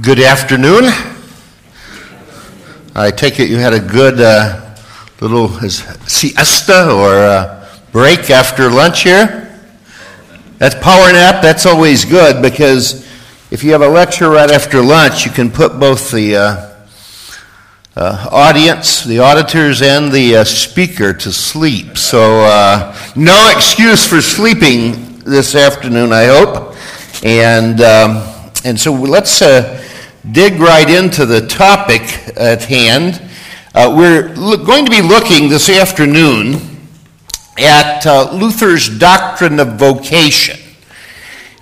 Good afternoon. I take it you had a good uh, little siesta or uh, break after lunch here? That's power nap. That's always good because if you have a lecture right after lunch, you can put both the uh, uh audience, the auditors, and the uh, speaker to sleep. So, uh, no excuse for sleeping this afternoon, I hope. And, um, and so let's dig right into the topic at hand. Uh, we're lo- going to be looking this afternoon at uh, Luther's doctrine of vocation.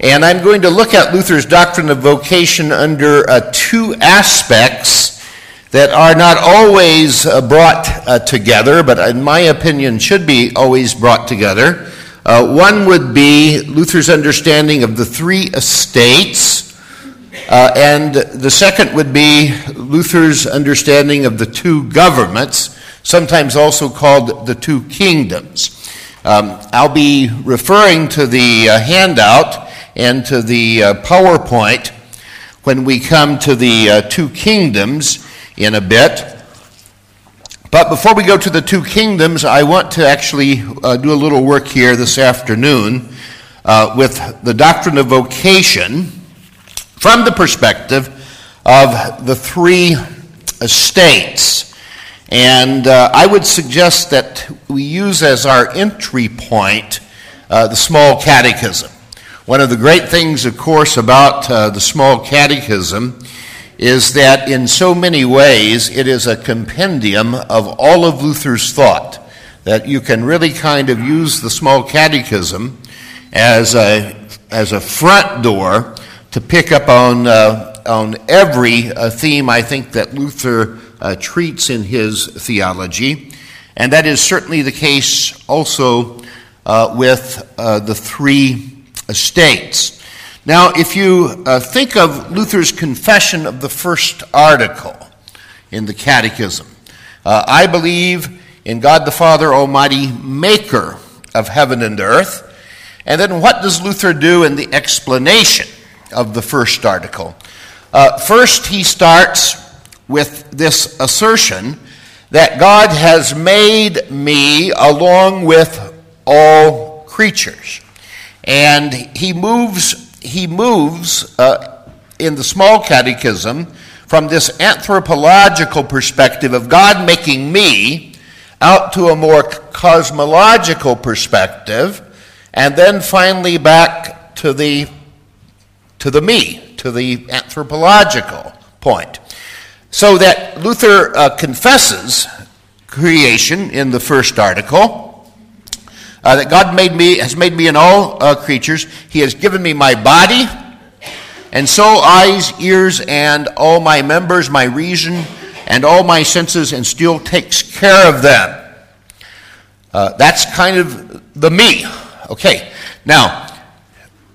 And I'm going to look at Luther's doctrine of vocation under uh, two aspects that are not always uh, brought uh, together, but in my opinion should be always brought together. Uh, one would be Luther's understanding of the three estates uh, and the second would be Luther's understanding of the two governments, sometimes also called the two kingdoms. Um, I'll be referring to the uh, handout and to the uh, PowerPoint when we come to the uh, two kingdoms in a bit. But before we go to the two kingdoms, I want to actually uh, do a little work here this afternoon uh, with the doctrine of vocation from the perspective of the three estates. And uh, I would suggest that we use as our entry point uh, the small catechism. One of the great things, of course, about uh, the small catechism is that in so many ways it is a compendium of all of Luther's thought. That you can really kind of use the small catechism as a, as a front door to pick up on, uh, on every uh, theme I think that Luther uh, treats in his theology. And that is certainly the case also uh, with uh, the three estates. Now, if you uh, think of Luther's confession of the first article in the Catechism, I believe in God the Father Almighty, maker of heaven and earth. And then what does Luther do in the explanation? Of the first article. Uh, first, he starts with this assertion that God has made me along with all creatures. And he moves, he moves uh, in the small catechism from this anthropological perspective of God making me out to a more cosmological perspective, and then finally back to the to the me, to the anthropological point. So that Luther uh, confesses creation in the first article, uh, that God made me, has made me in all uh, creatures. He has given me my body, and so eyes, ears, and all my members, my reason, and all my senses, and still takes care of them. Uh, that's kind of the me. Okay, now,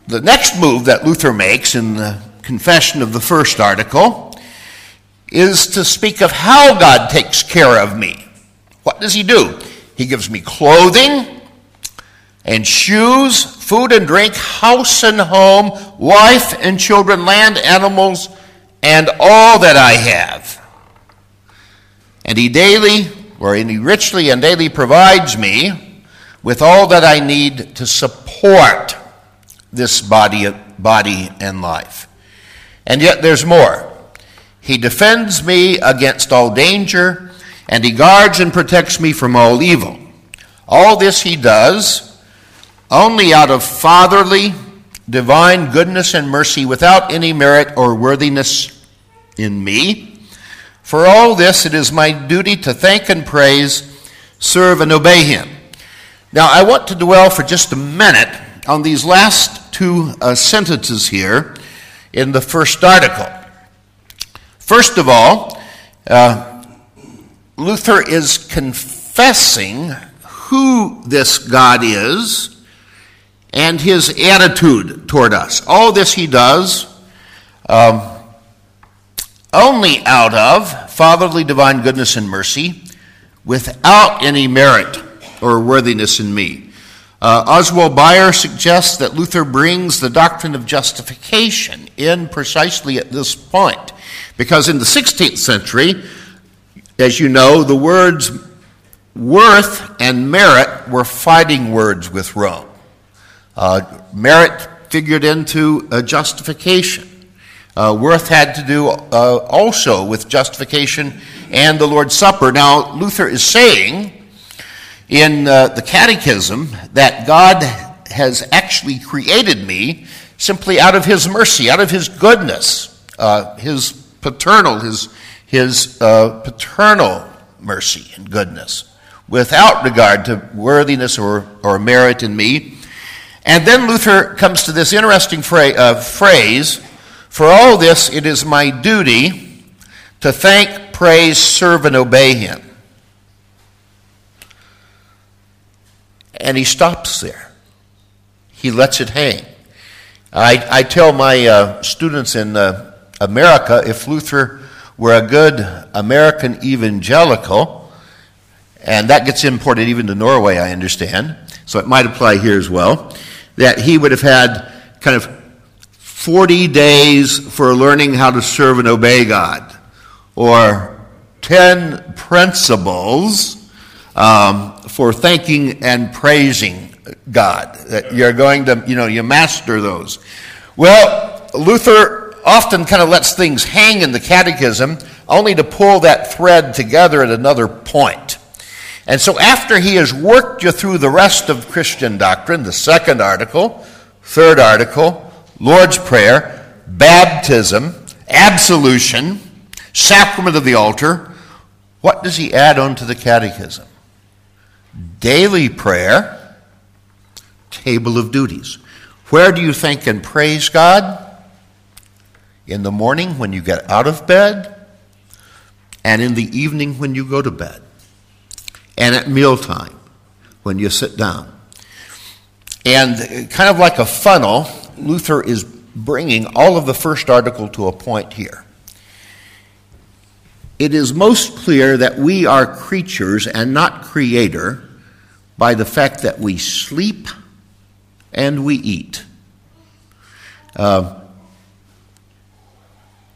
the next move that Luther makes in the confession of the first article is to speak of how God takes care of me. What does He do? He gives me clothing and shoes, food and drink, house and home, wife and children, land, animals, and all that I have. And He daily, or in He richly and daily provides me with all that I need to support this body, body and life. And yet there's more. He defends me against all danger, and he guards and protects me from all evil. All this he does only out of fatherly, divine goodness and mercy without any merit or worthiness in me. For all this, it is my duty to thank and praise, serve, and obey him. Now, I want to dwell for just a minute on these last two uh, sentences here in the first article. First of all, uh, Luther is confessing who this God is and his attitude toward us. All this he does um, only out of fatherly divine goodness and mercy without any merit or worthiness in me. Uh, Oswald Bayer suggests that Luther brings the doctrine of justification in precisely at this point. Because in the 16th century, as you know, the words worth and merit were fighting words with Rome. Uh, merit figured into uh, justification. Uh, worth had to do uh, also with justification and the Lord's Supper. Now, Luther is saying in uh, the Catechism that God has actually created me simply out of His mercy, out of His goodness, uh, His paternal, His, his uh, paternal mercy and goodness, without regard to worthiness or, or merit in me. And then Luther comes to this interesting uh, phrase For all this, it is my duty to thank, praise, serve, and obey Him. And he stops there. He lets it hang. I, I tell my uh, students in uh, America if Luther were a good American evangelical, and that gets imported even to Norway, I understand, so it might apply here as well, that he would have had kind of 40 days for learning how to serve and obey God, or 10 principles um, for thanking and praising God. That you're going to, you know, you master those. Well, Luther often kind of lets things hang in the catechism only to pull that thread together at another point. And so after he has worked you through the rest of Christian doctrine, the second article, third article, Lord's Prayer, baptism, absolution, sacrament of the altar, what does he add onto the catechism? Daily prayer, table of duties. Where do you think and praise God? In the morning when you get out of bed, and in the evening when you go to bed, and at mealtime when you sit down. And uh, kind of like a funnel, Luther is bringing all of the first article to a point here. It is most clear that we are creatures and not creator by the fact that we sleep and we eat. Uh,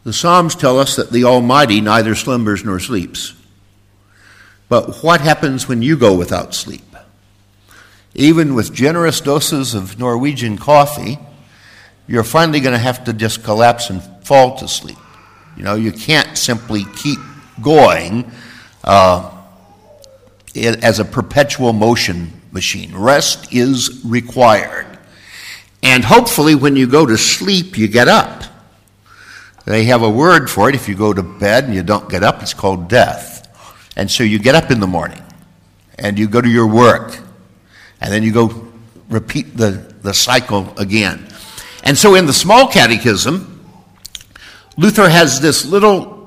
the Psalms tell us that the Almighty neither slumbers nor sleeps. But what happens when you go without sleep? Even with generous doses of Norwegian coffee, you're finally going to have to just collapse and fall to sleep. You know, you can't simply keep going. Uh, as a perpetual motion machine. Rest is required. And hopefully, when you go to sleep, you get up. They have a word for it. If you go to bed and you don't get up, it's called death. And so you get up in the morning and you go to your work. And then you go repeat the, the cycle again. And so in the small catechism, Luther has this little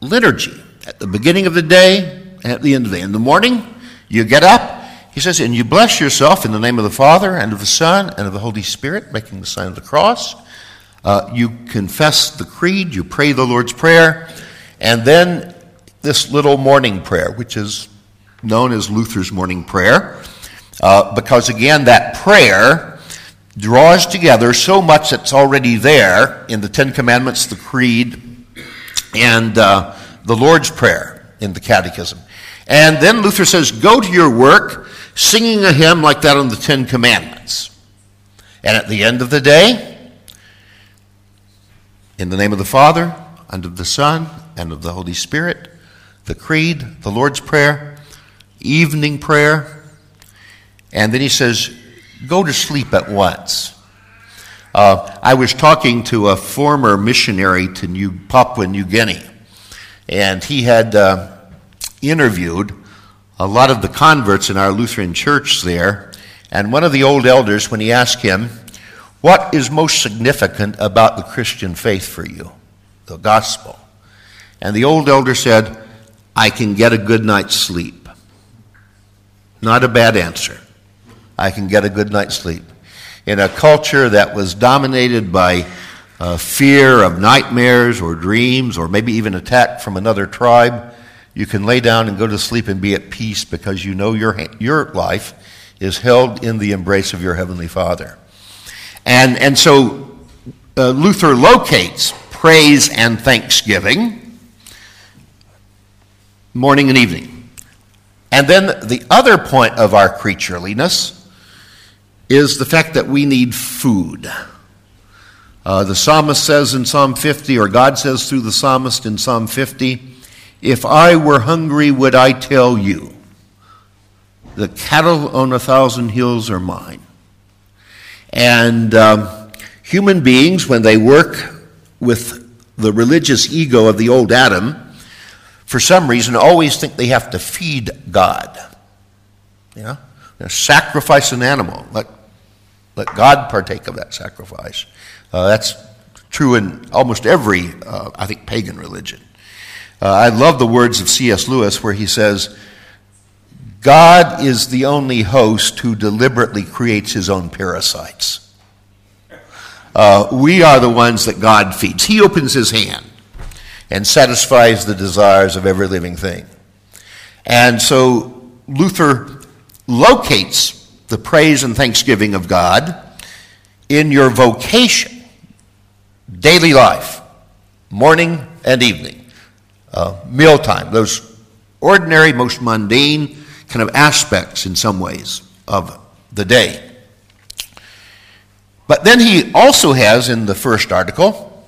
liturgy at the beginning of the day, and at the end of the day. In the morning, you get up, he says, and you bless yourself in the name of the Father and of the Son and of the Holy Spirit, making the sign of the cross. Uh, you confess the creed, you pray the Lord's Prayer, and then this little morning prayer, which is known as Luther's morning prayer, uh, because again, that prayer draws together so much that's already there in the Ten Commandments, the Creed, and uh, the Lord's Prayer in the Catechism. And then Luther says, Go to your work singing a hymn like that on the Ten Commandments. And at the end of the day, in the name of the Father, and of the Son, and of the Holy Spirit, the Creed, the Lord's Prayer, evening prayer, and then he says, Go to sleep at once. Uh, I was talking to a former missionary to New, Papua New Guinea, and he had. Uh, interviewed a lot of the converts in our Lutheran church there, and one of the old elders, when he asked him, What is most significant about the Christian faith for you? The gospel. And the old elder said, I can get a good night's sleep. Not a bad answer. I can get a good night's sleep. In a culture that was dominated by uh, fear of nightmares or dreams or maybe even attack from another tribe, you can lay down and go to sleep and be at peace because you know your, your life is held in the embrace of your Heavenly Father. And, and so uh, Luther locates praise and thanksgiving morning and evening. And then the other point of our creatureliness is the fact that we need food. Uh, the psalmist says in Psalm 50, or God says through the psalmist in Psalm 50, If I were hungry, would I tell you? The cattle on a thousand hills are mine. And um, human beings, when they work with the religious ego of the old Adam, for some reason always think they have to feed God. You know? sacrifice an animal. Let, let God partake of that sacrifice. Uh, that's true in almost every, uh, I think, pagan religion. Uh, I love the words of C.S. Lewis where he says, God is the only host who deliberately creates his own parasites. Uh, we are the ones that God feeds. He opens his hand and satisfies the desires of every living thing. And so Luther locates the praise and thanksgiving of God in your vocation, daily life, morning and evening, uh, mealtime, those ordinary, most mundane kind of aspects in some ways of the day. But then he also has in the first article,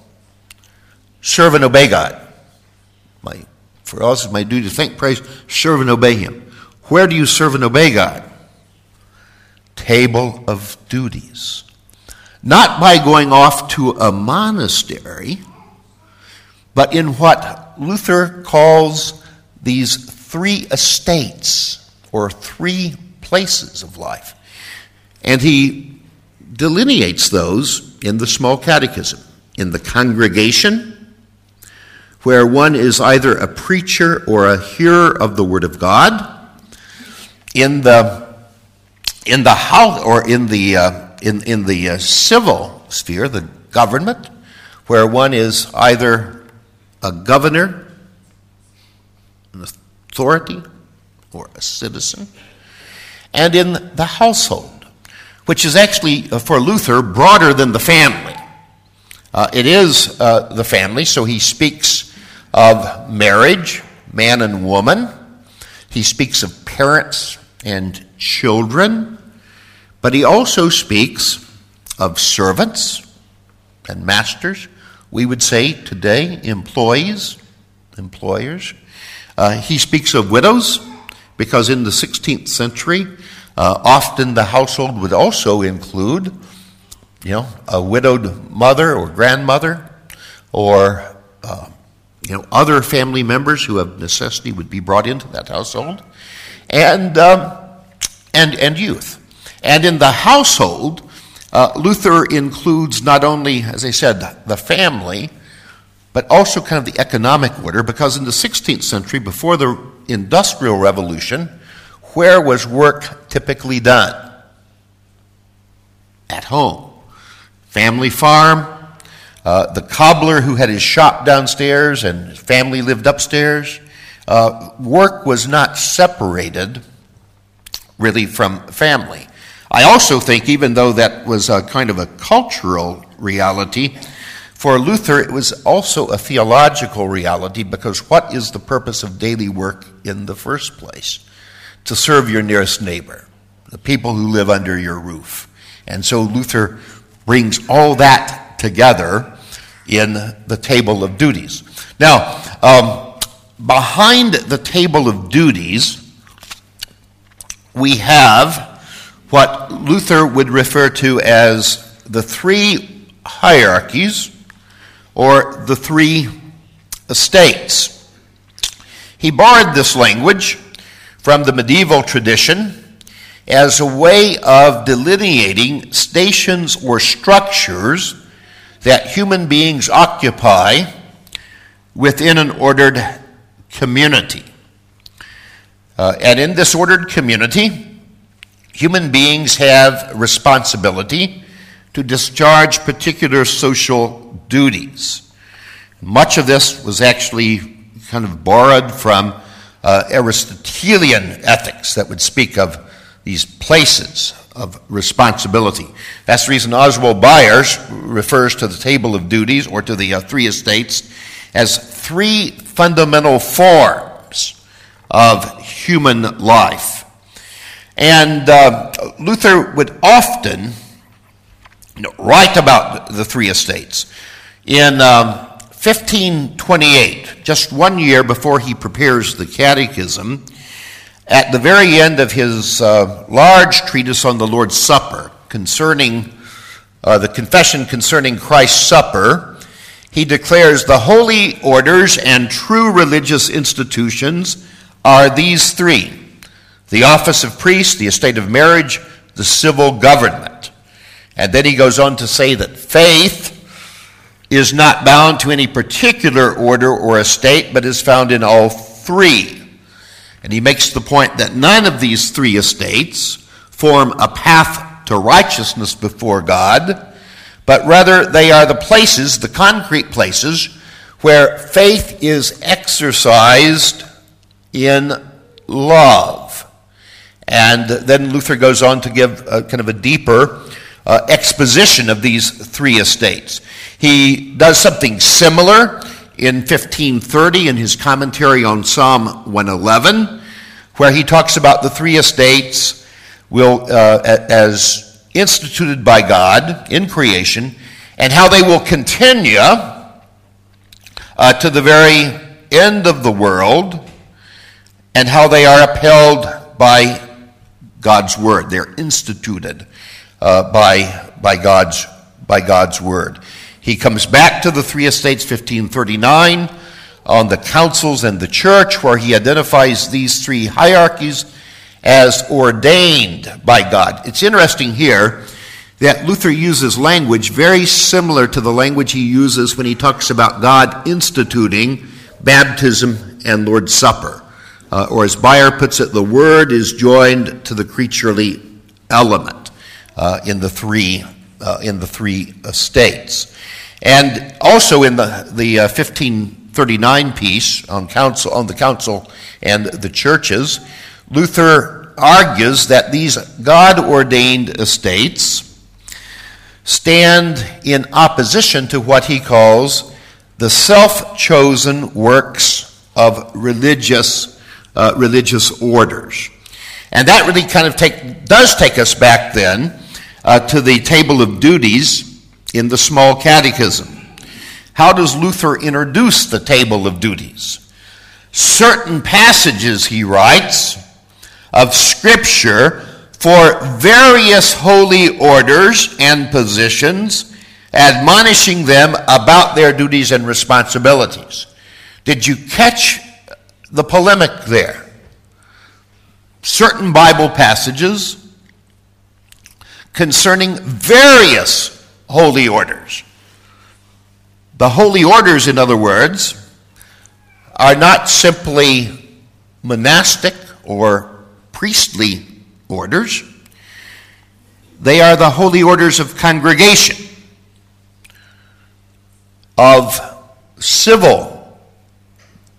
serve and obey God. My, for us, it's my duty to think, praise, serve and obey Him. Where do you serve and obey God? Table of duties. Not by going off to a monastery, but in what Luther calls these three estates or three places of life. And he delineates those in the small catechism in the congregation, where one is either a preacher or a hearer of the Word of God, in the in the house or in the uh, in in the uh, civil sphere, the government, where one is either a governor, an authority, or a citizen, and in the household, which is actually, uh, for Luther, broader than the family. Uh, it is uh, the family, so he speaks of marriage, man and woman. He speaks of parents and children, but he also speaks of servants and masters. We would say today employees, employers. Uh, he speaks of widows because in the 16th century, uh, often the household would also include, you know, a widowed mother or grandmother, or uh, you know, other family members who of necessity would be brought into that household, and um, and and youth. And in the household, uh, Luther includes not only, as I said, the family, but also kind of the economic order, because in the 16th century, before the Industrial Revolution, where was work typically done? At home. Family farm, uh, the cobbler who had his shop downstairs and his family lived upstairs. Uh, work was not separated really from family. I also think, even though that was a kind of a cultural reality, for Luther, it was also a theological reality because what is the purpose of daily work in the first place? To serve your nearest neighbor, the people who live under your roof. And so Luther brings all that together in the table of duties. Now, um, behind the table of duties, we have what Luther would refer to as the three hierarchies or the three estates. He borrowed this language from the medieval tradition as a way of delineating stations or structures that human beings occupy within an ordered community. Uh, and in this ordered community, human beings have responsibility to discharge particular social duties. Much of this was actually kind of borrowed from uh, Aristotelian ethics that would speak of these places of responsibility. That's the reason Oswald Bayer's refers to the table of duties or to the uh, three estates as three fundamental forms of human life. And uh, Luther would often write about the three estates. In um, 1528, just one year before he prepares the Catechism, at the very end of his uh, large treatise on the Lord's Supper, concerning uh, the confession concerning Christ's supper, he declares the holy orders and true religious institutions are these three the office of priest, the estate of marriage, the civil government. And then he goes on to say that faith is not bound to any particular order or estate, but is found in all three. And he makes the point that none of these three estates form a path to righteousness before God, but rather they are the places, the concrete places, where faith is exercised in love. And then Luther goes on to give a, kind of a deeper uh, exposition of these three estates. He does something similar in 1530 in his commentary on Psalm 111, where he talks about the three estates will, uh, as instituted by God in creation and how they will continue uh, to the very end of the world and how they are upheld by God's word. They're instituted uh, by, by, God's, by God's word. He comes back to the three estates, 1539, on the councils and the church, where he identifies these three hierarchies as ordained by God. It's interesting here that Luther uses language very similar to the language he uses when he talks about God instituting baptism and Lord's Supper. Uh, or as Bayer puts it, the Word is joined to the creaturely element uh, in the three uh, in the three estates. And also in the, the uh, 1539 piece on, council, on the council and the churches, Luther argues that these God ordained estates stand in opposition to what he calls the self chosen works of religious, uh, religious orders. And that really kind of take, does take us back then uh, to the table of duties in the small catechism. How does Luther introduce the table of duties? Certain passages, he writes, of Scripture for various holy orders and positions, admonishing them about their duties and responsibilities. Did you catch the polemic there? Certain Bible passages concerning various holy orders. The holy orders, in other words, are not simply monastic or priestly orders, they are the holy orders of congregation, of civil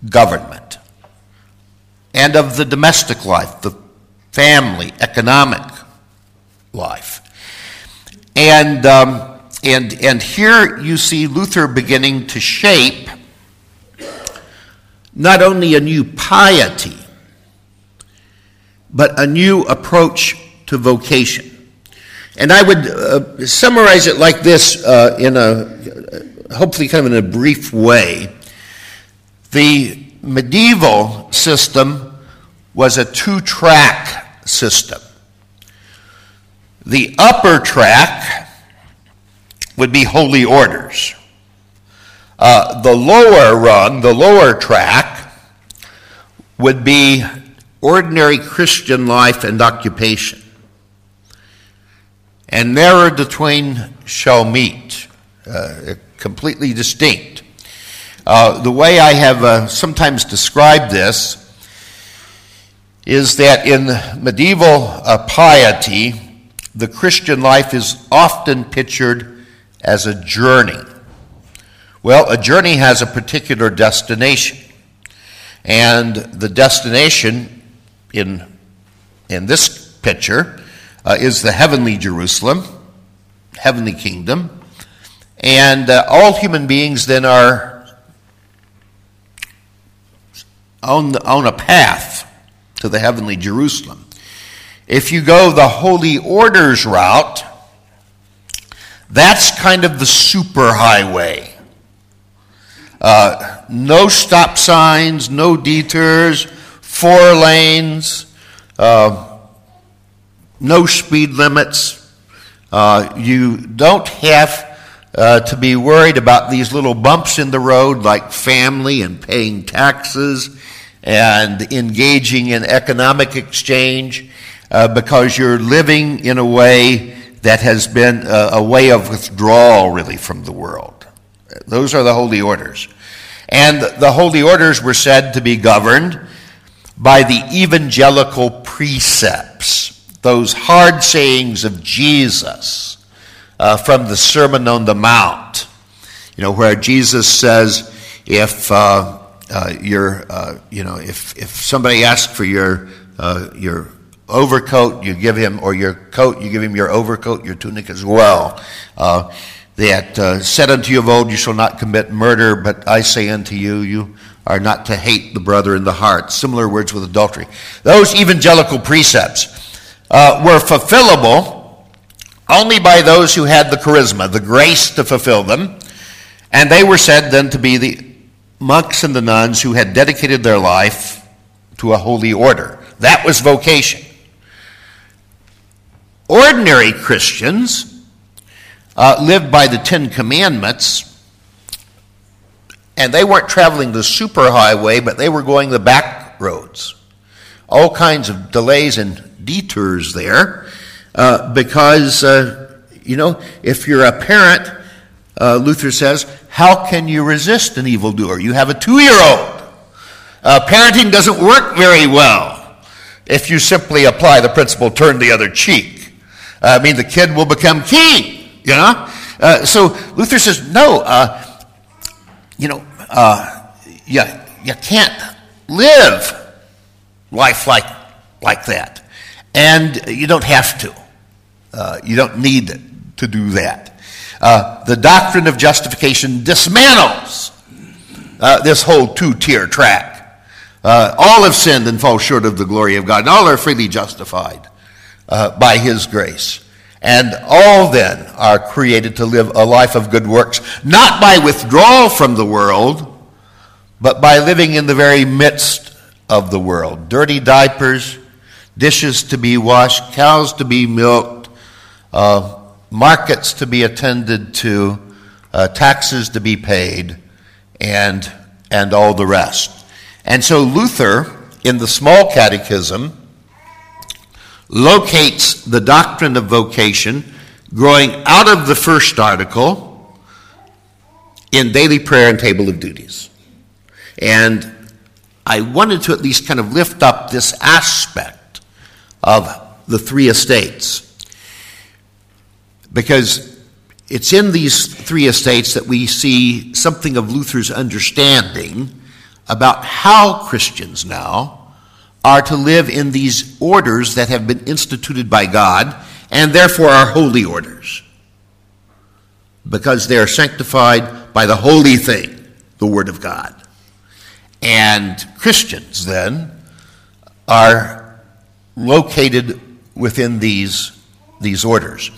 government, and of the domestic life, the family, economic life. And, um, and, and here you see Luther beginning to shape not only a new piety, but a new approach to vocation. And I would uh, summarize it like this uh, in a hopefully kind of in a brief way. The medieval system was a two track system. The upper track would be holy orders. Uh, the lower rung, the lower track, would be ordinary Christian life and occupation. And never the twain shall meet, uh, completely distinct. Uh, the way I have uh, sometimes described this is that in medieval uh, piety, the Christian life is often pictured as a journey. Well, a journey has a particular destination. And the destination in, in this picture uh, is the heavenly Jerusalem, heavenly kingdom. And uh, all human beings then are on, the, on a path to the heavenly Jerusalem. If you go the holy orders route, that's kind of the superhighway. Uh, no stop signs, no detours, four lanes, uh, no speed limits. Uh, you don't have uh, to be worried about these little bumps in the road like family and paying taxes and engaging in economic exchange uh, because you're living in a way that has been a, a way of withdrawal, really, from the world. Those are the holy orders. And the holy orders were said to be governed by the evangelical precepts, those hard sayings of Jesus uh, from the Sermon on the Mount. You know, where Jesus says, if uh, uh, your, uh, you know, if, if somebody asks for your, uh, your overcoat, you give him, or your coat, you give him your overcoat, your tunic as well. Uh, that uh, said unto you of old, you shall not commit murder, but I say unto you, you are not to hate the brother in the heart. Similar words with adultery. Those evangelical precepts uh, were fulfillable only by those who had the charisma, the grace to fulfill them, and they were said then to be the monks and the nuns who had dedicated their life to a holy order. That was vocation. Ordinary Christians uh, lived by the Ten Commandments, and they weren't traveling the superhighway, but they were going the back roads. All kinds of delays and detours there, uh, because, uh, you know, if you're a parent, uh, Luther says, how can you resist an evildoer? You have a two year old. Uh, parenting doesn't work very well if you simply apply the principle turn the other cheek. Uh, I mean, the kid will become king, you know? Uh, so Luther says, no, uh, you know, uh, you, you can't live life like, like that. And you don't have to. Uh, you don't need to do that. Uh, the doctrine of justification dismantles this whole two tier track. all have sinned and fall short of the glory of God, and all are freely justified uh, by His grace. And all then are created to live a life of good works, not by withdrawal from the world, but by living in the very midst of the world. Dirty diapers, dishes to be washed, cows to be milked, uh, markets to be attended to, uh, taxes to be paid, and, and all the rest. And so Luther, in the small catechism, locates the doctrine of vocation growing out of the first article in daily prayer and table of duties. And I wanted to at least kind of lift up this aspect of the three estates because it's in these three estates that we see something of Luther's understanding about how Christians now are to live in these orders that have been instituted by God and therefore are holy orders because they are sanctified by the holy thing, the Word of God. And Christians then are located within these, these orders.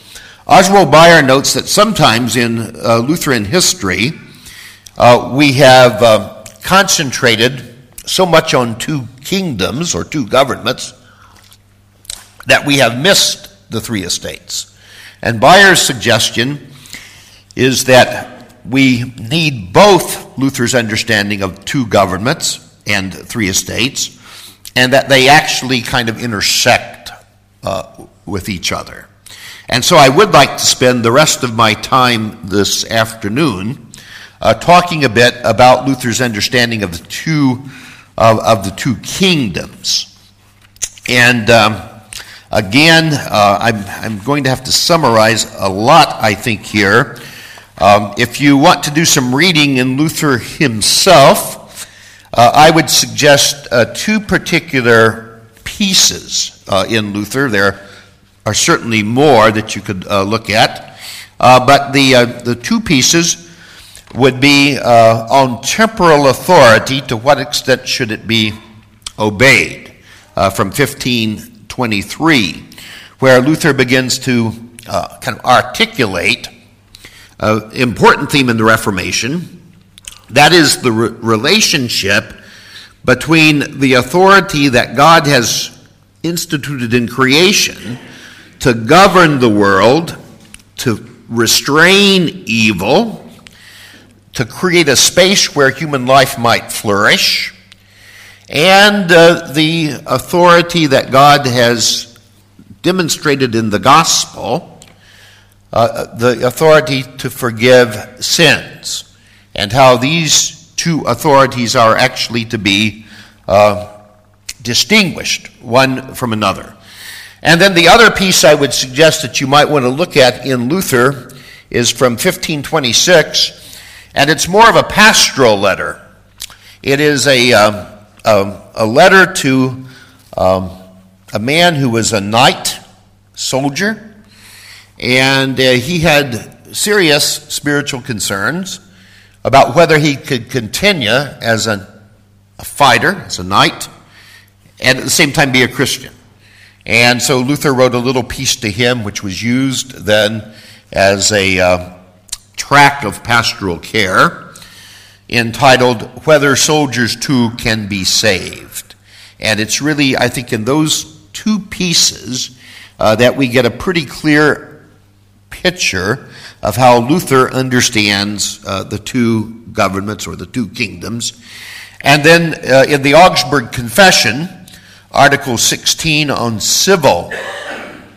Oswald Bayer notes that sometimes in uh, Lutheran history, uh, we have uh, concentrated so much on two kingdoms or two governments that we have missed the three estates. And Bayer's suggestion is that we need both Luther's understanding of two governments and three estates, and that they actually kind of intersect uh, with each other. And so I would like to spend the rest of my time this afternoon uh, talking a bit about Luther's understanding of the two of, of the two kingdoms. And um, again, uh, I'm, I'm going to have to summarize a lot, I think, here. Um, if you want to do some reading in Luther himself, uh, I would suggest uh, two particular pieces uh, in Luther. There are certainly more that you could uh, look at, uh, but the, the two pieces would be uh, on temporal authority. To what extent should it be obeyed? from 1523, where Luther begins to kind of articulate an important theme in the Reformation. That is the re- relationship between the authority that God has instituted in creation to govern the world, to restrain evil, to create a space where human life might flourish, and uh, the authority that God has demonstrated in the gospel, uh, the authority to forgive sins, and how these two authorities are actually to be uh, distinguished one from another. And then the other piece I would suggest that you might want to look at in Luther is from 1526, and it's more of a pastoral letter. It is a, um, a, a, letter to um, a man who was a knight soldier, and uh, he had serious spiritual concerns about whether he could continue as a, a fighter, as a knight, and at the same time be a Christian. And so Luther wrote a little piece to him, which was used then as a uh, tract of pastoral care entitled Whether Soldiers Too Can Be Saved. And it's really, I think, in those two pieces uh, that we get a pretty clear picture of how Luther understands uh, the two governments or the two kingdoms. And then uh, in the Augsburg Confession, Article 16 on civil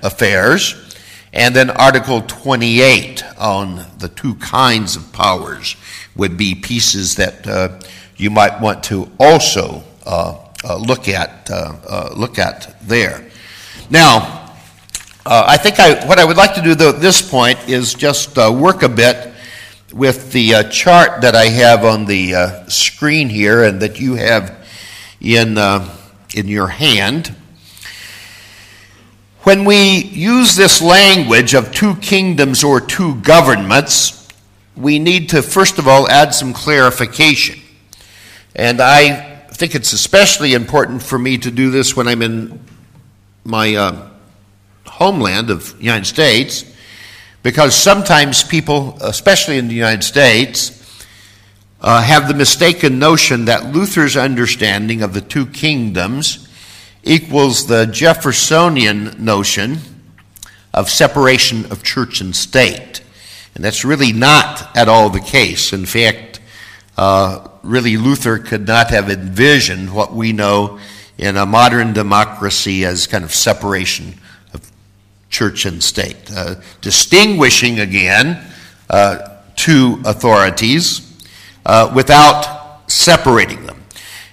affairs, and then Article 28 on the two kinds of powers would be pieces that uh, you might want to also uh, uh, look at uh, look at there. Now, uh, I think I, what I would like to do though, at this point is just uh, work a bit with the uh, chart that I have on the uh, screen here and that you have in, uh, in your hand. When we use this language of two kingdoms or two governments, we need to first of all add some clarification. And I think it's especially important for me to do this when I'm in my uh, homeland of the United States because sometimes people, especially in the United States, uh, have the mistaken notion that Luther's understanding of the two kingdoms equals the Jeffersonian notion of separation of church and state. And that's really not at all the case. In fact, uh, really, Luther could not have envisioned what we know in a modern democracy as kind of separation of church and state, uh, distinguishing again uh, two authorities uh, without separating them.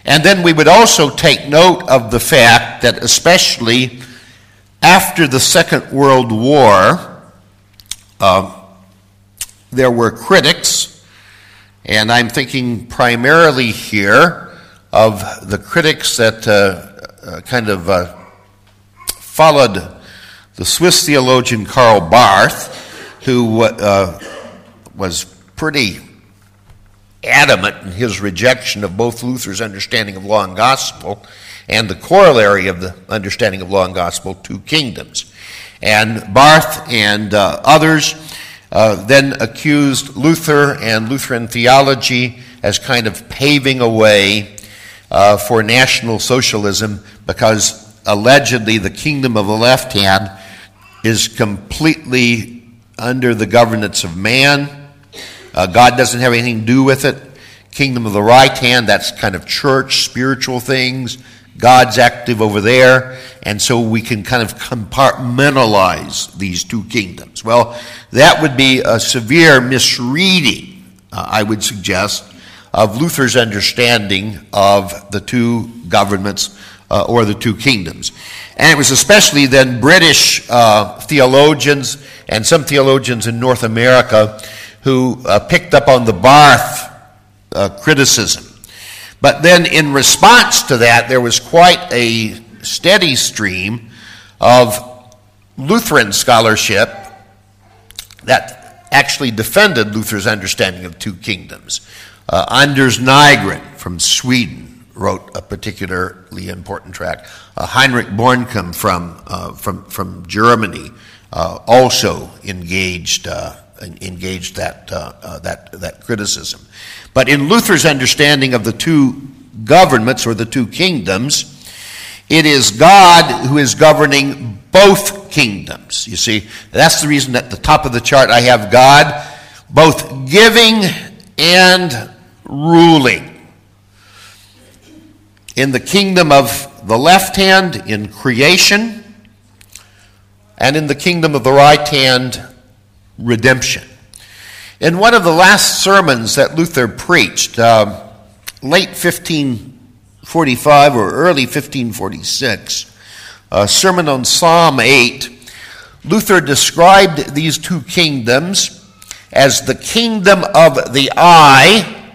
And then we would also take note of the fact that, especially after the Second World War, uh, there were critics, and I'm thinking primarily here of the critics that uh, uh, kind of followed the Swiss theologian Karl Barth, who uh, was pretty adamant in his rejection of both Luther's understanding of law and gospel and the corollary of the understanding of law and gospel, two kingdoms. And Barth and uh, others uh, then accused Luther and Lutheran theology as kind of paving a way uh, for National Socialism because allegedly the kingdom of the left hand is completely under the governance of man. Uh, God doesn't have anything to do with it. Kingdom of the right hand, that's kind of church, spiritual things. God's active over there. And so we can kind of compartmentalize these two kingdoms. Well, that would be a severe misreading, uh, I would suggest, of Luther's understanding of the two governments uh, or the two kingdoms. And it was especially then British uh, theologians and some theologians in North America who uh, picked up on the Barth uh, criticism. But then, in response to that, there was quite a steady stream of Lutheran scholarship that actually defended Luther's understanding of two kingdoms. Uh, Anders Nygren from Sweden wrote a particularly important tract. Uh, Heinrich Bornkamm from, uh, from, from Germany uh, also engaged, uh, engaged that, uh, that, that criticism. But in Luther's understanding of the two governments or the two kingdoms, it is God who is governing both kingdoms. You see, that's the reason at the top of the chart I have God both giving and ruling. In the kingdom of the left hand, in creation, and in the kingdom of the right hand, redemption. In one of the last sermons that Luther preached, uh, late 1545 or early 1546, a sermon on Psalm 8, Luther described these two kingdoms as the kingdom of the eye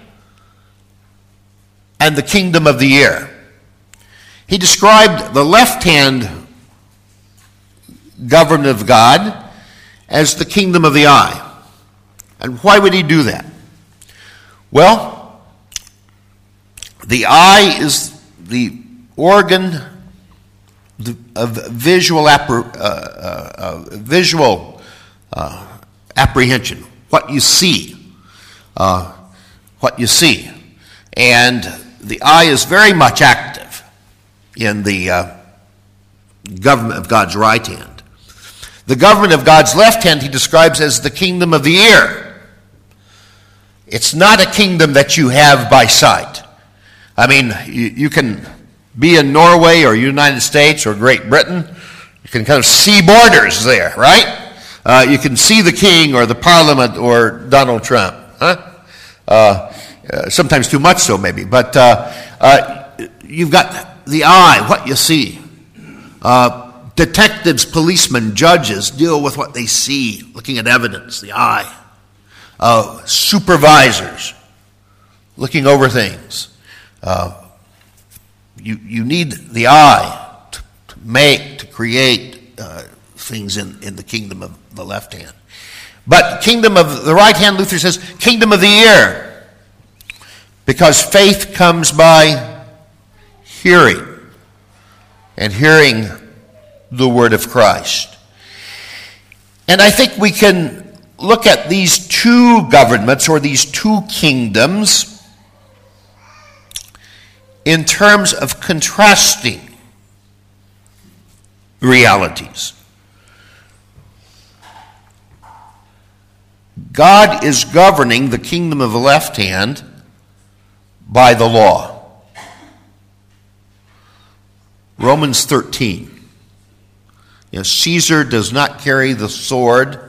and the kingdom of the ear. He described the left hand government of God as the kingdom of the eye. And why would he do that? Well, the eye is the organ of visual, appre- uh, uh, uh, visual uh, apprehension, what you see, uh, what you see. And the eye is very much active in the uh, government of God's right hand. The government of God's left hand he describes as the kingdom of the ear. It's not a kingdom that you have by sight. I mean, you, you can be in Norway or United States or Great Britain. You can kind of see borders there, right? Uh, you can see the king or the parliament or Donald Trump. Huh? Uh, uh, sometimes too much so, maybe. But uh, uh, you've got the eye, what you see. Uh, detectives, policemen, judges deal with what they see, looking at evidence, the eye. Uh, supervisors, looking over things. Uh, you, you need the eye to, to make, to create uh, things in, in the kingdom of the left hand. But kingdom of the right hand, Luther says, kingdom of the ear. Because faith comes by hearing, and hearing the word of Christ. And I think we can look at these two governments or these two kingdoms in terms of contrasting realities. God is governing the kingdom of the left hand by the law. Romans 13. You know, Caesar does not carry the sword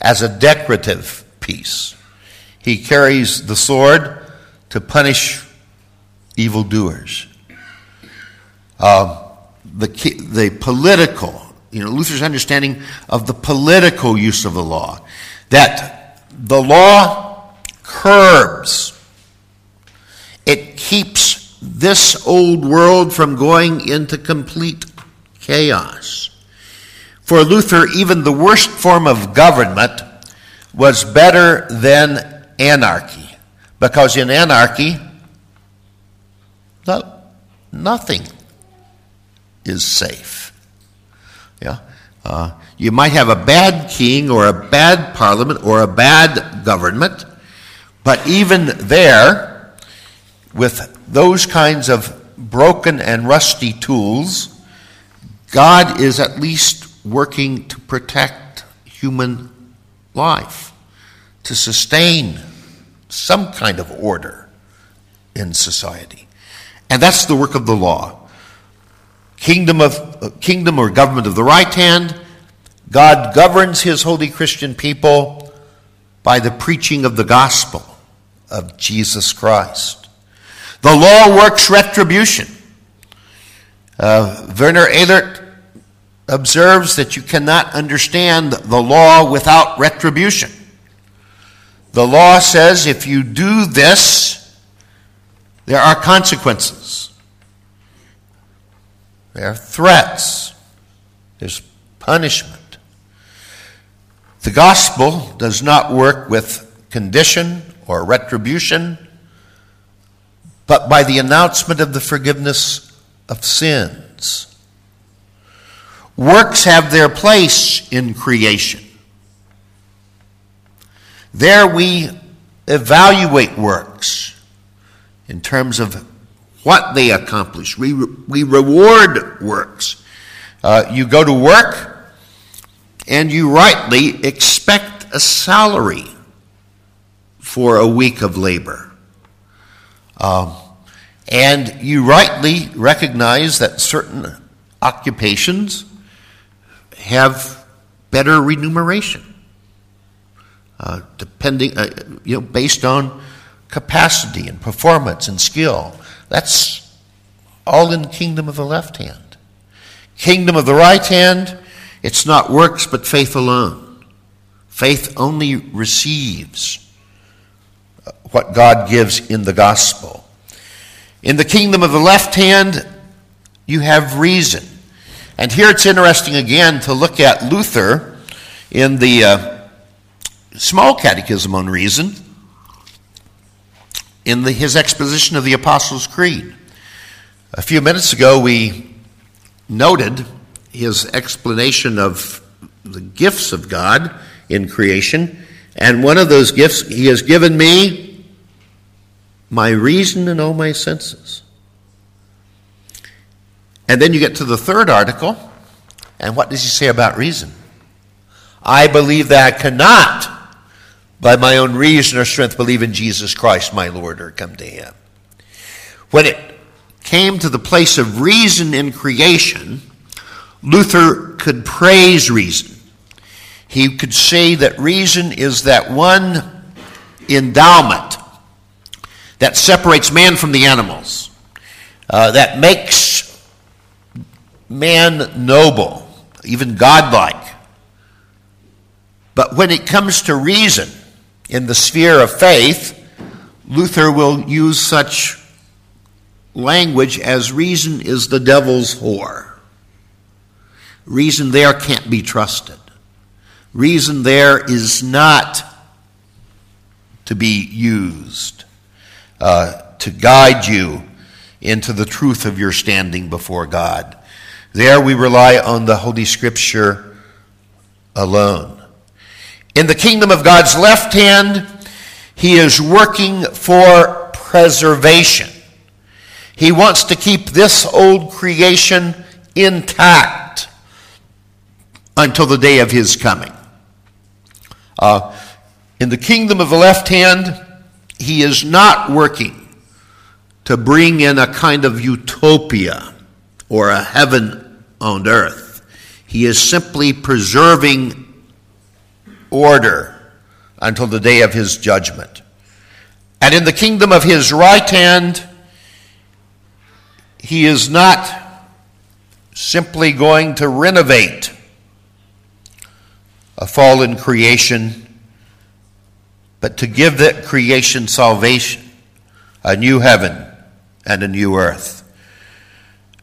as a decorative piece. He carries the sword to punish evildoers. Uh, the, the political, you know, Luther's understanding of the political use of the law, that the law curbs it keeps this old world from going into complete chaos. For Luther, even the worst form of government was better than anarchy, because in anarchy, no, nothing is safe. Yeah? Uh, you might have a bad king or a bad parliament or a bad government, but even there, with those kinds of broken and rusty tools, God is at least working to protect human life, to sustain some kind of order in society. And that's the work of the law. Kingdom of uh, kingdom or government of the right hand, God governs his holy Christian people by the preaching of the gospel of Jesus Christ. The law works retribution. Uh, Werner Elert observes that you cannot understand the law without retribution. The law says if you do this, there are consequences. there are threats, there's punishment. The gospel does not work with condition or retribution, but by the announcement of the forgiveness of sins. Works have their place in creation. There we evaluate works in terms of what they accomplish. We, we reward works. Uh, you go to work and you rightly expect a salary for a week of labor. Um, and you rightly recognize that certain occupations have better remuneration, uh, depending, uh, you know, based on capacity and performance and skill. That's all in the kingdom of the left hand. Kingdom of the right hand, it's not works but faith alone. Faith only receives what God gives in the gospel. In the kingdom of the left hand, you have reason. And here it's interesting again to look at Luther in the uh, small catechism on reason, in the, his exposition of the Apostles' Creed. A few minutes ago, we noted his explanation of the gifts of God in creation. And one of those gifts, he has given me my reason and all my senses. And then you get to the third article, and what does he say about reason? I believe that I cannot, by my own reason or strength, believe in Jesus Christ, my Lord, or come to him. When it came to the place of reason in creation, Luther could praise reason. He could say that reason is that one endowment that separates man from the animals, uh, that makes man noble, even godlike. But when it comes to reason in the sphere of faith, Luther will use such language as reason is the devil's whore. Reason there can't be trusted. Reason there is not to be used uh, to guide you into the truth of your standing before God. There we rely on the Holy Scripture alone. In the kingdom of God's left hand, He is working for preservation. He wants to keep this old creation intact until the day of His coming. Uh, in the kingdom of the left hand, he is not working to bring in a kind of utopia or a heaven on earth. He is simply preserving order until the day of his judgment. And in the kingdom of his right hand, he is not simply going to renovate a fallen creation but to give that creation salvation, a new heaven and a new earth.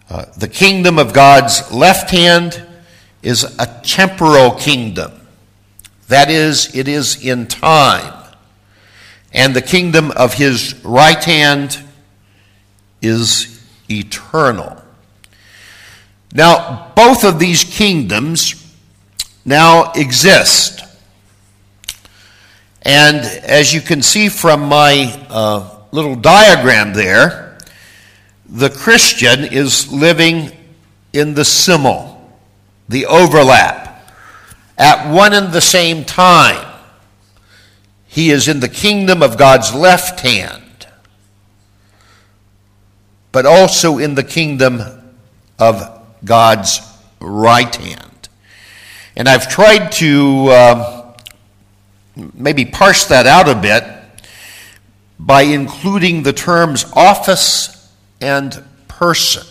Uh, the kingdom of God's left hand is a temporal kingdom. That is, it is in time. And the kingdom of his right hand is eternal. Now, both of these kingdoms now exist. And as you can see from my uh, little diagram there, the Christian is living in the simul, the overlap, at one and the same time. He is in the kingdom of God's left hand, but also in the kingdom of God's right hand. And I've tried to. Uh, maybe parse that out a bit by including the terms office and person.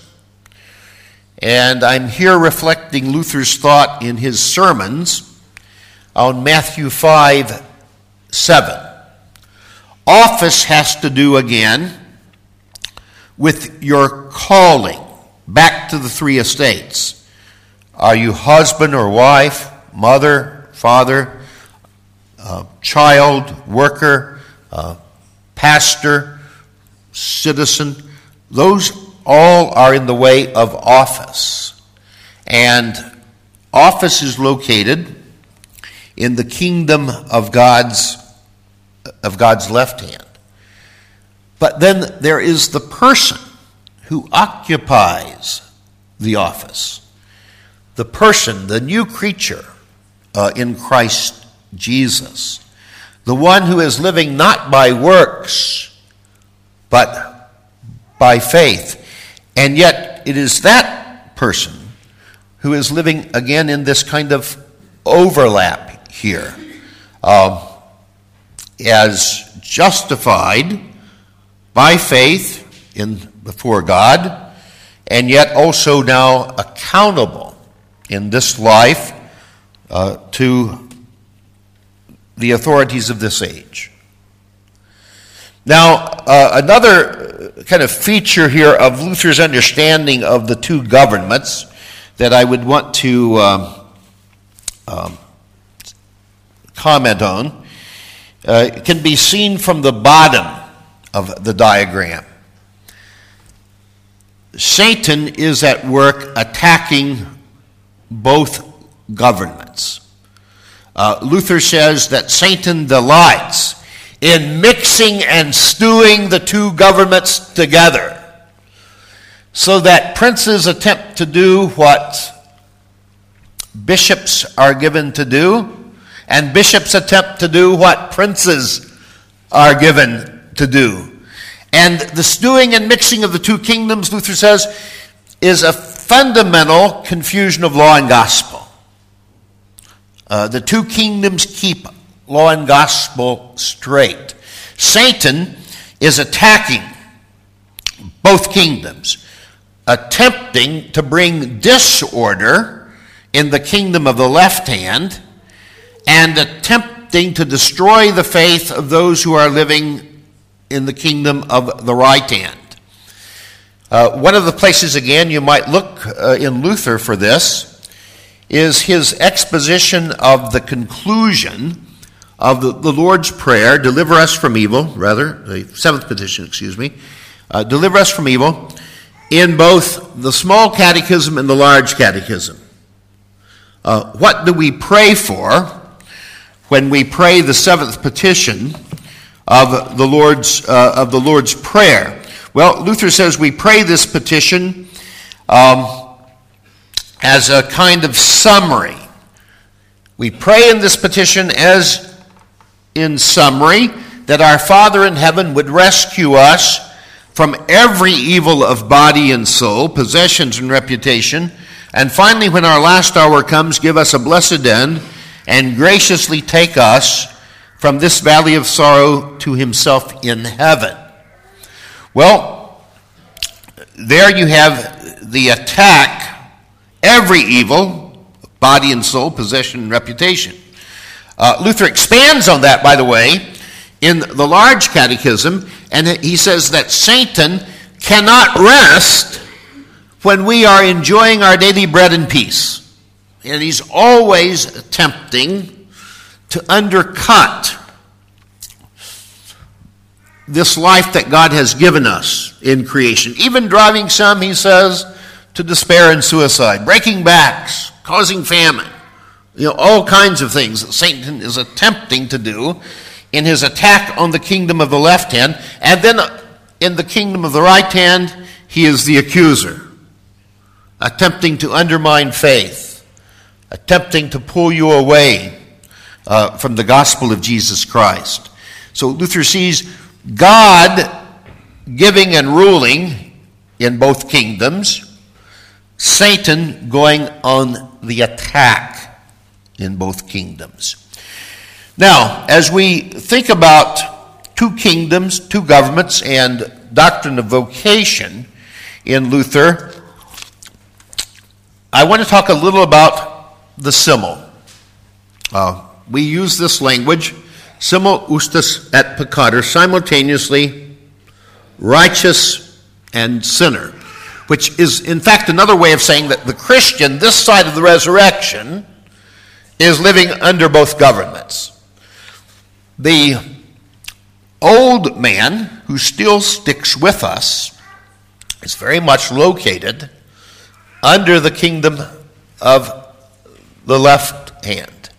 And I'm here reflecting Luther's thought in his sermons on Matthew 5 7. Office has to do again with your calling, back to the three estates. Are you husband or wife, mother, father, uh, child, worker, uh, pastor, citizen? Those all are in the way of office. And office is located in the kingdom of God's, of God's left hand. But then there is the person who occupies the office. The person, the new creature uh, in Christ Jesus. The one who is living not by works, but by faith. And yet, it is that person who is living again in this kind of overlap here. Um, as justified by faith in before God, and yet also now accountable in this life uh, to the authorities of this age. Now, uh, another kind of feature here of Luther's understanding of the two governments that I would want to um, um, comment on uh, can be seen from the bottom of the diagram. Satan is at work attacking both governments. Uh, Luther says that Satan delights in mixing and stewing the two governments together so that princes attempt to do what bishops are given to do, and bishops attempt to do what princes are given to do. And the stewing and mixing of the two kingdoms, Luther says, is a fundamental confusion of law and gospel. Uh, the two kingdoms keep law and gospel straight. Satan is attacking both kingdoms, attempting to bring disorder in the kingdom of the left hand and attempting to destroy the faith of those who are living in the kingdom of the right hand. Uh, one of the places, again, you might look uh, in Luther for this is his exposition of the conclusion of the, the, Lord's Prayer, deliver us from evil, rather, the seventh petition, excuse me, uh, deliver us from evil, in both the small catechism and the large catechism. Uh, what do we pray for when we pray the seventh petition of the Lord's, uh, of the Lord's Prayer? Well, Luther says we pray this petition um, as a kind of summary. We pray in this petition as in summary, that our Father in heaven would rescue us from every evil of body and soul, possessions and reputation, and finally, when our last hour comes, give us a blessed end and graciously take us from this valley of sorrow to Himself in heaven. Well, there you have the attack, every evil, body and soul, possession and reputation. Uh, Luther expands on that, by the way, in the large catechism, and he says that Satan cannot rest when we are enjoying our daily bread and peace. And he's always attempting to undercut this life that God has given us in creation. Even driving some, he says, to despair and suicide, breaking backs, causing famine. You know, all kinds of things that Satan is attempting to do in his attack on the kingdom of the left hand. And then in the kingdom of the right hand, he is the accuser, attempting to undermine faith, attempting to pull you away uh, from the gospel of Jesus Christ. So Luther sees God giving and ruling in both kingdoms, Satan going on the attack in both kingdoms. Now, as we think about two kingdoms, two governments, and doctrine of vocation in Luther, I want to talk a little about the simul. Uh, we use this language, simul justus et peccator, simultaneously righteous and sinner. which is, in fact, another way of saying that the Christian, this side of the resurrection, is living under both governments. The old man who still sticks with us is very much located under the kingdom of the left hand.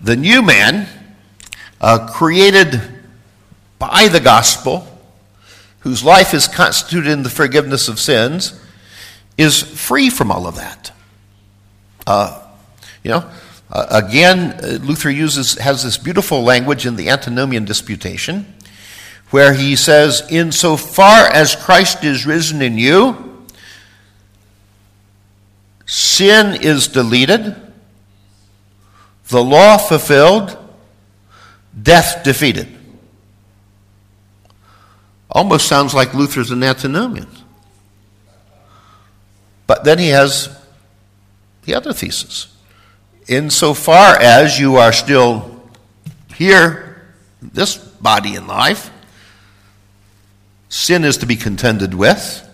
The new man, uh, created by the gospel, whose life is constituted in the forgiveness of sins, is free from all of that. Uh, you know, uh, again, uh, Luther uses has this beautiful language in the Antinomian Disputation, where he says, "In so far as Christ is risen in you, sin is deleted, the law fulfilled, death defeated." Almost sounds like Luther's an antinomian. But then he has the other thesis. Insofar as you are still here, this body and life, sin is to be contended with,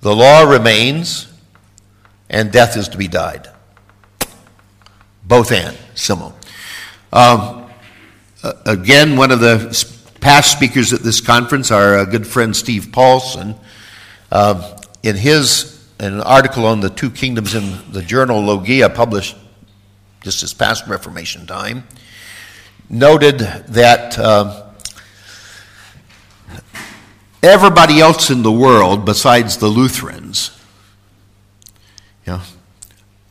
the law remains, and death is to be died. Both and, simul. Um, again, one of the Past speakers at this conference our good friend Steve Paulson. Uh, in his an article on the two kingdoms in the journal Logia, published just this past Reformation time, noted that uh, everybody else in the world, besides the Lutherans, you know,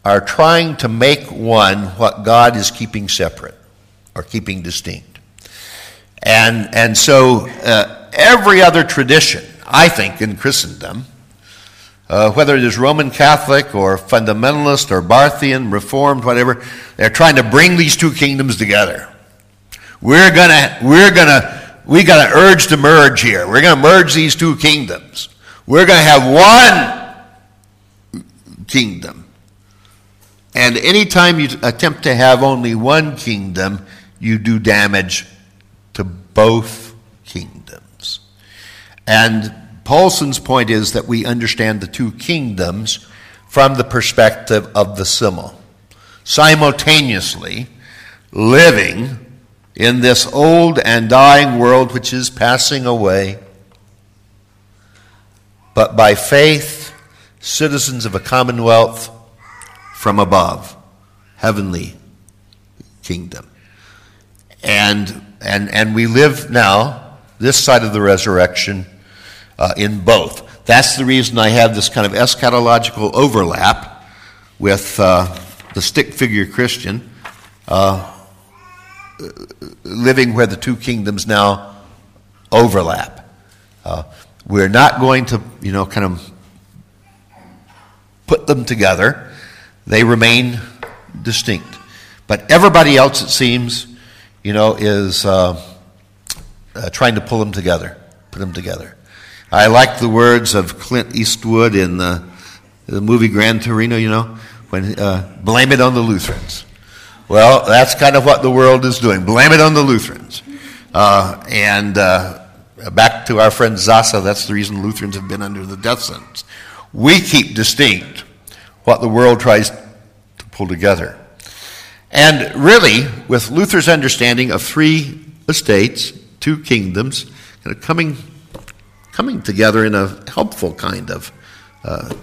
are trying to make one what God is keeping separate or keeping distinct. And, and so uh, every other tradition, I think, in Christendom, uh, whether it is Roman Catholic or fundamentalist or Barthian, Reformed, whatever, they're trying to bring these two kingdoms together. We're gonna, we're gonna, we got to urge to merge here. We're gonna merge these two kingdoms. We're gonna have one kingdom. And anytime you attempt to have only one kingdom, you do damage to both kingdoms. And Paulson's point is that we understand the two kingdoms from the perspective of the simul, simultaneously living in this old and dying world which is passing away, but by faith, citizens of a commonwealth from above, heavenly kingdom. And and, and we live now, this side of the resurrection, uh, in both. That's the reason I have this kind of eschatological overlap with uh, the stick figure Christian uh, living where the two kingdoms now overlap. Uh, we're not going to, you know, kind of put them together. They remain distinct. But everybody else, it seems, you know, is uh, uh, trying to pull them together, put them together. I like the words of Clint Eastwood in the, the movie Gran Torino, you know, when uh, blame it on the Lutherans. Well, that's kind of what the world is doing. Blame it on the Lutherans. Uh, and uh, back to our friend Sasse, that's the reason Lutherans have been under the death sentence. We keep distinct what the world tries to pull together. And really, with Luther's understanding of three estates, two kingdoms, kind of coming, coming together in a helpful kind of uh,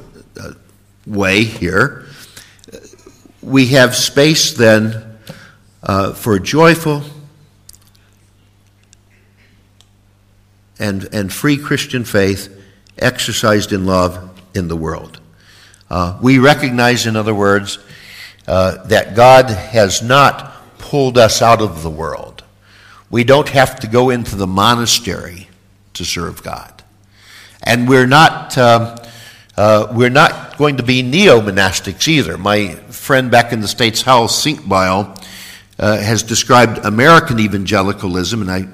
uh, way here, we have space then uh, for joyful and, and free Christian faith exercised in love in the world. Uh, we recognize, in other words, uh, that God has not pulled us out of the world. We don't have to go into the monastery to serve God. And we're not, uh, uh, we're not going to be neo monastics either. My friend back in the States, Hal Senkbeil, uh, has described American evangelicalism, and I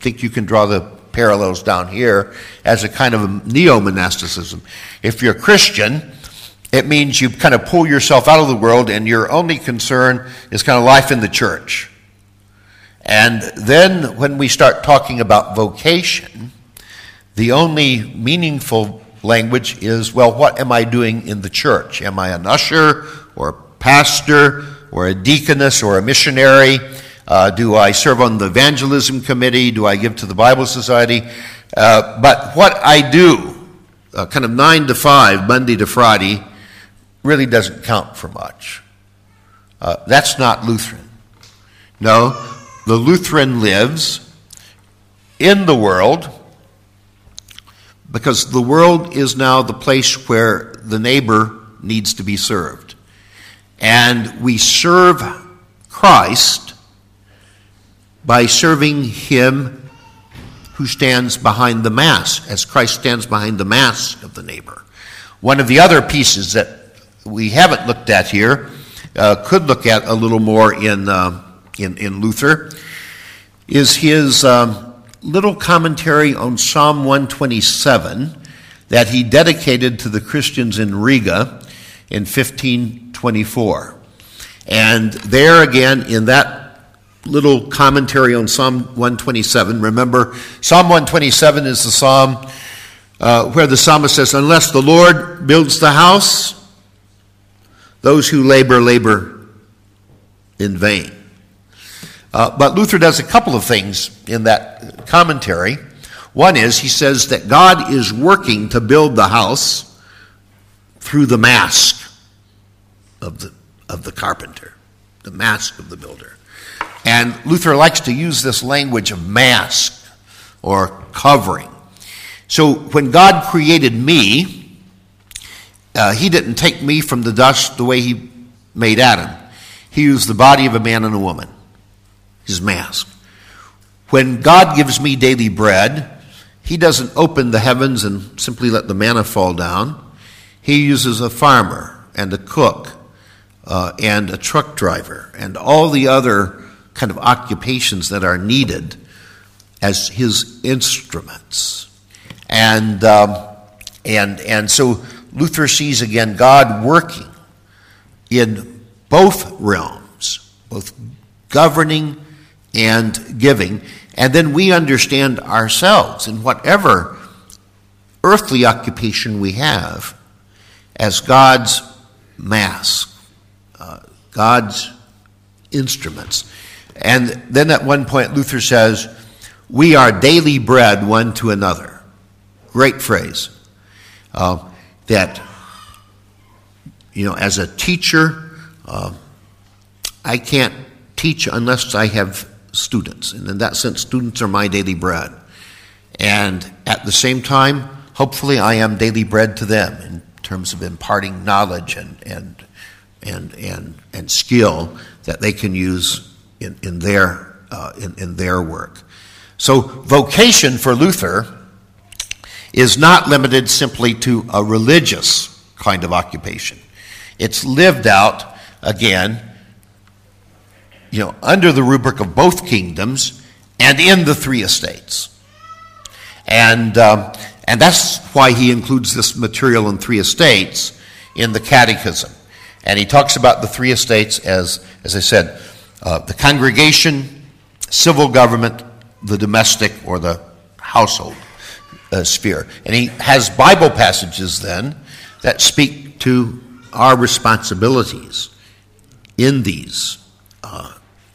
think you can draw the parallels down here, as a kind of neo monasticism. If you're a Christian, it means you kind of pull yourself out of the world and your only concern is kind of life in the church. And then when we start talking about vocation, The only meaningful language is, well, what am I doing in the church? Am I an usher or a pastor or a deaconess or a missionary? Uh, do I serve on the evangelism committee? Do I give to the Bible Society? Uh, but what I do, uh, kind of 9 to 5, Monday to Friday, really doesn't count for much. Uh, that's not Lutheran. No, the Lutheran lives in the world because the world is now the place where the neighbor needs to be served. And we serve Christ by serving Him who stands behind the mask, as Christ stands behind the mask of the neighbor. One of the other pieces that we haven't looked at here, uh, could look at a little more in, uh, in, in, Luther, is his um, little commentary on Psalm 127 that he dedicated to the Christians in Riga in 1524. And there again, in that little commentary on Psalm 127, remember, Psalm 127 is the psalm uh, where the psalmist says, Unless the Lord builds the house, those who labor, labor in vain. Uh, but Luther does a couple of things in that commentary. One is he says that God is working to build the house through the mask of the, of the carpenter, the mask of the builder. And Luther likes to use this language of mask or covering. So when God created me, uh, he didn't take me from the dust the way he made Adam. He used the body of a man and a woman his mask. When God gives me daily bread, he doesn't open the heavens and simply let the manna fall down. He uses a farmer and a cook uh, and a truck driver and all the other kind of occupations that are needed as his instruments. And, um, and, and so Luther sees again God working in both realms, both governing and giving. And then we understand ourselves in whatever earthly occupation we have as God's mask, uh, God's instruments. And then at one point, Luther says, We are daily bread one to another. Great phrase. Uh, that, you know, as a teacher, uh, I can't teach unless I have students. And in that sense, students are my daily bread. And at the same time, hopefully, I am daily bread to them in terms of imparting knowledge and, and, and, and, and skill that they can use in, in, their, uh, in, in their work. So, vocation for Luther is not limited simply to a religious kind of occupation. It's lived out, again, you know, under the rubric of both kingdoms and in the three estates. And, um, and that's why he includes this material in three estates in the catechism. And he talks about the three estates as, as I said, uh, the congregation, civil government, the domestic or the household uh, sphere. And he has Bible passages then that speak to our responsibilities in these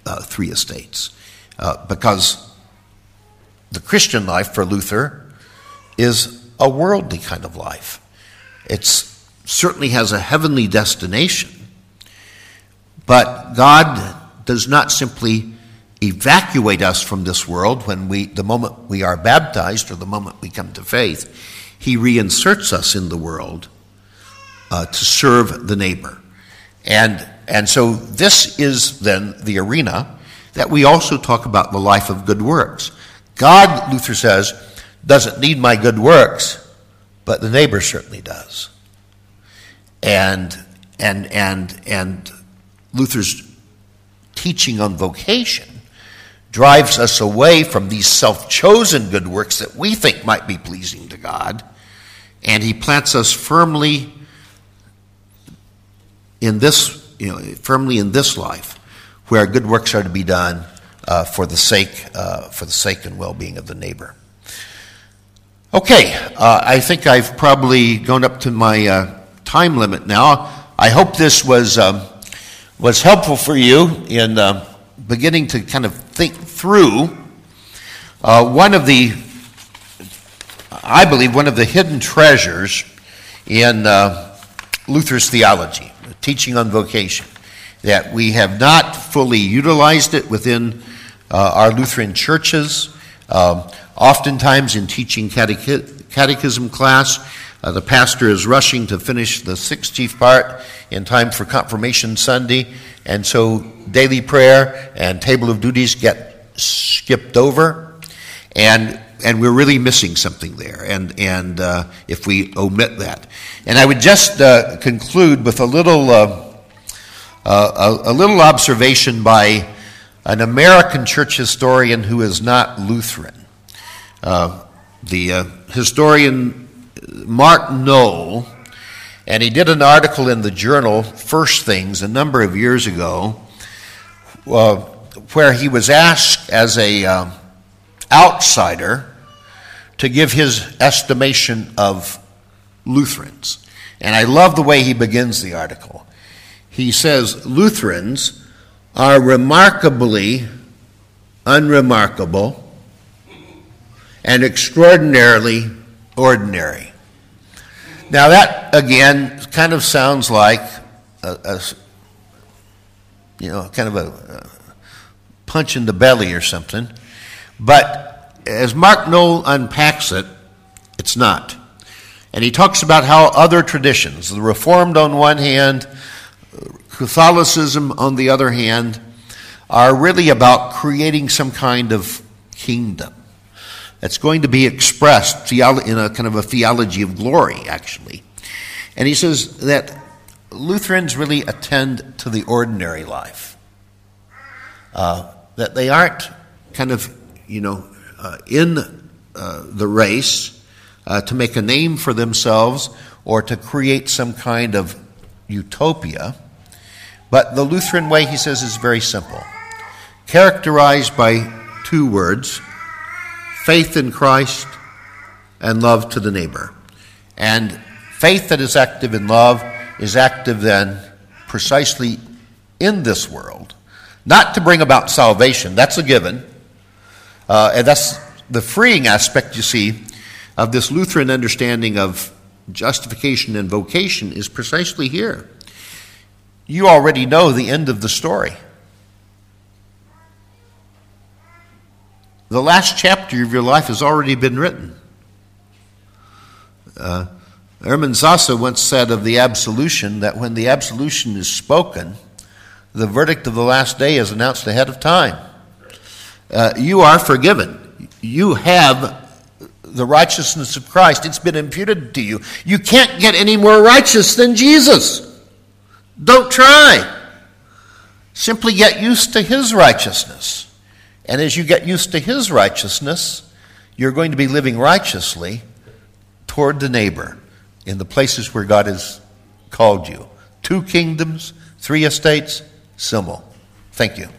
uh, three estates. Uh, because the Christian life for Luther is a worldly kind of life. It certainly has a heavenly destination, but God does not simply evacuate us from this world when we, the moment we are baptized or the moment we come to faith. He reinserts us in the world uh, to serve the neighbor. And and so this is then the arena that we also talk about the life of good works. God, Luther says, doesn't need my good works, but the neighbor certainly does. And and and and Luther's teaching on vocation drives us away from these self-chosen good works that we think might be pleasing to God, and he plants us firmly in this you know, firmly in this life, where good works are to be done uh, for the sake uh, for the sake and well-being of the neighbor. Okay, uh, I think I've probably gone up to my uh, time limit now. I hope this was um, was helpful for you in uh, beginning to kind of think through uh, one of the, I believe, one of the hidden treasures in Luther's theology, teaching on vocation, that we have not fully utilized it within uh, our Lutheran churches. Um, Oftentimes, in teaching catechism class, uh, the pastor is rushing to finish the sixth chief part in time for confirmation Sunday, and so daily prayer and table of duties get skipped over, and and we're really missing something there. And and uh, if we omit that, and I would just uh, conclude with a little uh, uh, a, a little observation by an American church historian who is not Lutheran. Uh, the uh, historian Mark Noll, and he did an article in the journal First Things a number of years ago, where he was asked as a outsider to give his estimation of Lutherans. And I love the way he begins the article. He says Lutherans are remarkably unremarkable and extraordinarily ordinary. Now, that again kind of sounds like a, a you know, kind of a, a, punch in the belly or something. But as Mark Noll unpacks it, it's not. And he talks about how other traditions, the Reformed on one hand, Catholicism on the other hand, are really about creating some kind of kingdom that's going to be expressed in a kind of a theology of glory, actually. And he says that Lutherans really attend to the ordinary life. Uh, that they aren't kind of, you know, in uh, the race uh, to make a name for themselves or to create some kind of utopia. But the Lutheran way, he says, is very simple, characterized by two words faith in Christ and love to the neighbor. And faith that is active in love is active then precisely in this world, not to bring about salvation, that's a given. Uh, and that's the freeing aspect, you see, of this Lutheran understanding of justification and vocation is precisely here. You already know the end of the story. The last chapter of your life has already been written. Uh, Hermann Sasse once said of the absolution that when the absolution is spoken, the verdict of the last day is announced ahead of time. Uh, you are forgiven. You have the righteousness of Christ. It's been imputed to you. You can't get any more righteous than Jesus. Don't try. Simply get used to his righteousness. And as you get used to his righteousness, you're going to be living righteously toward the neighbor in the places where God has called you. Two kingdoms, three estates, simul. Thank you.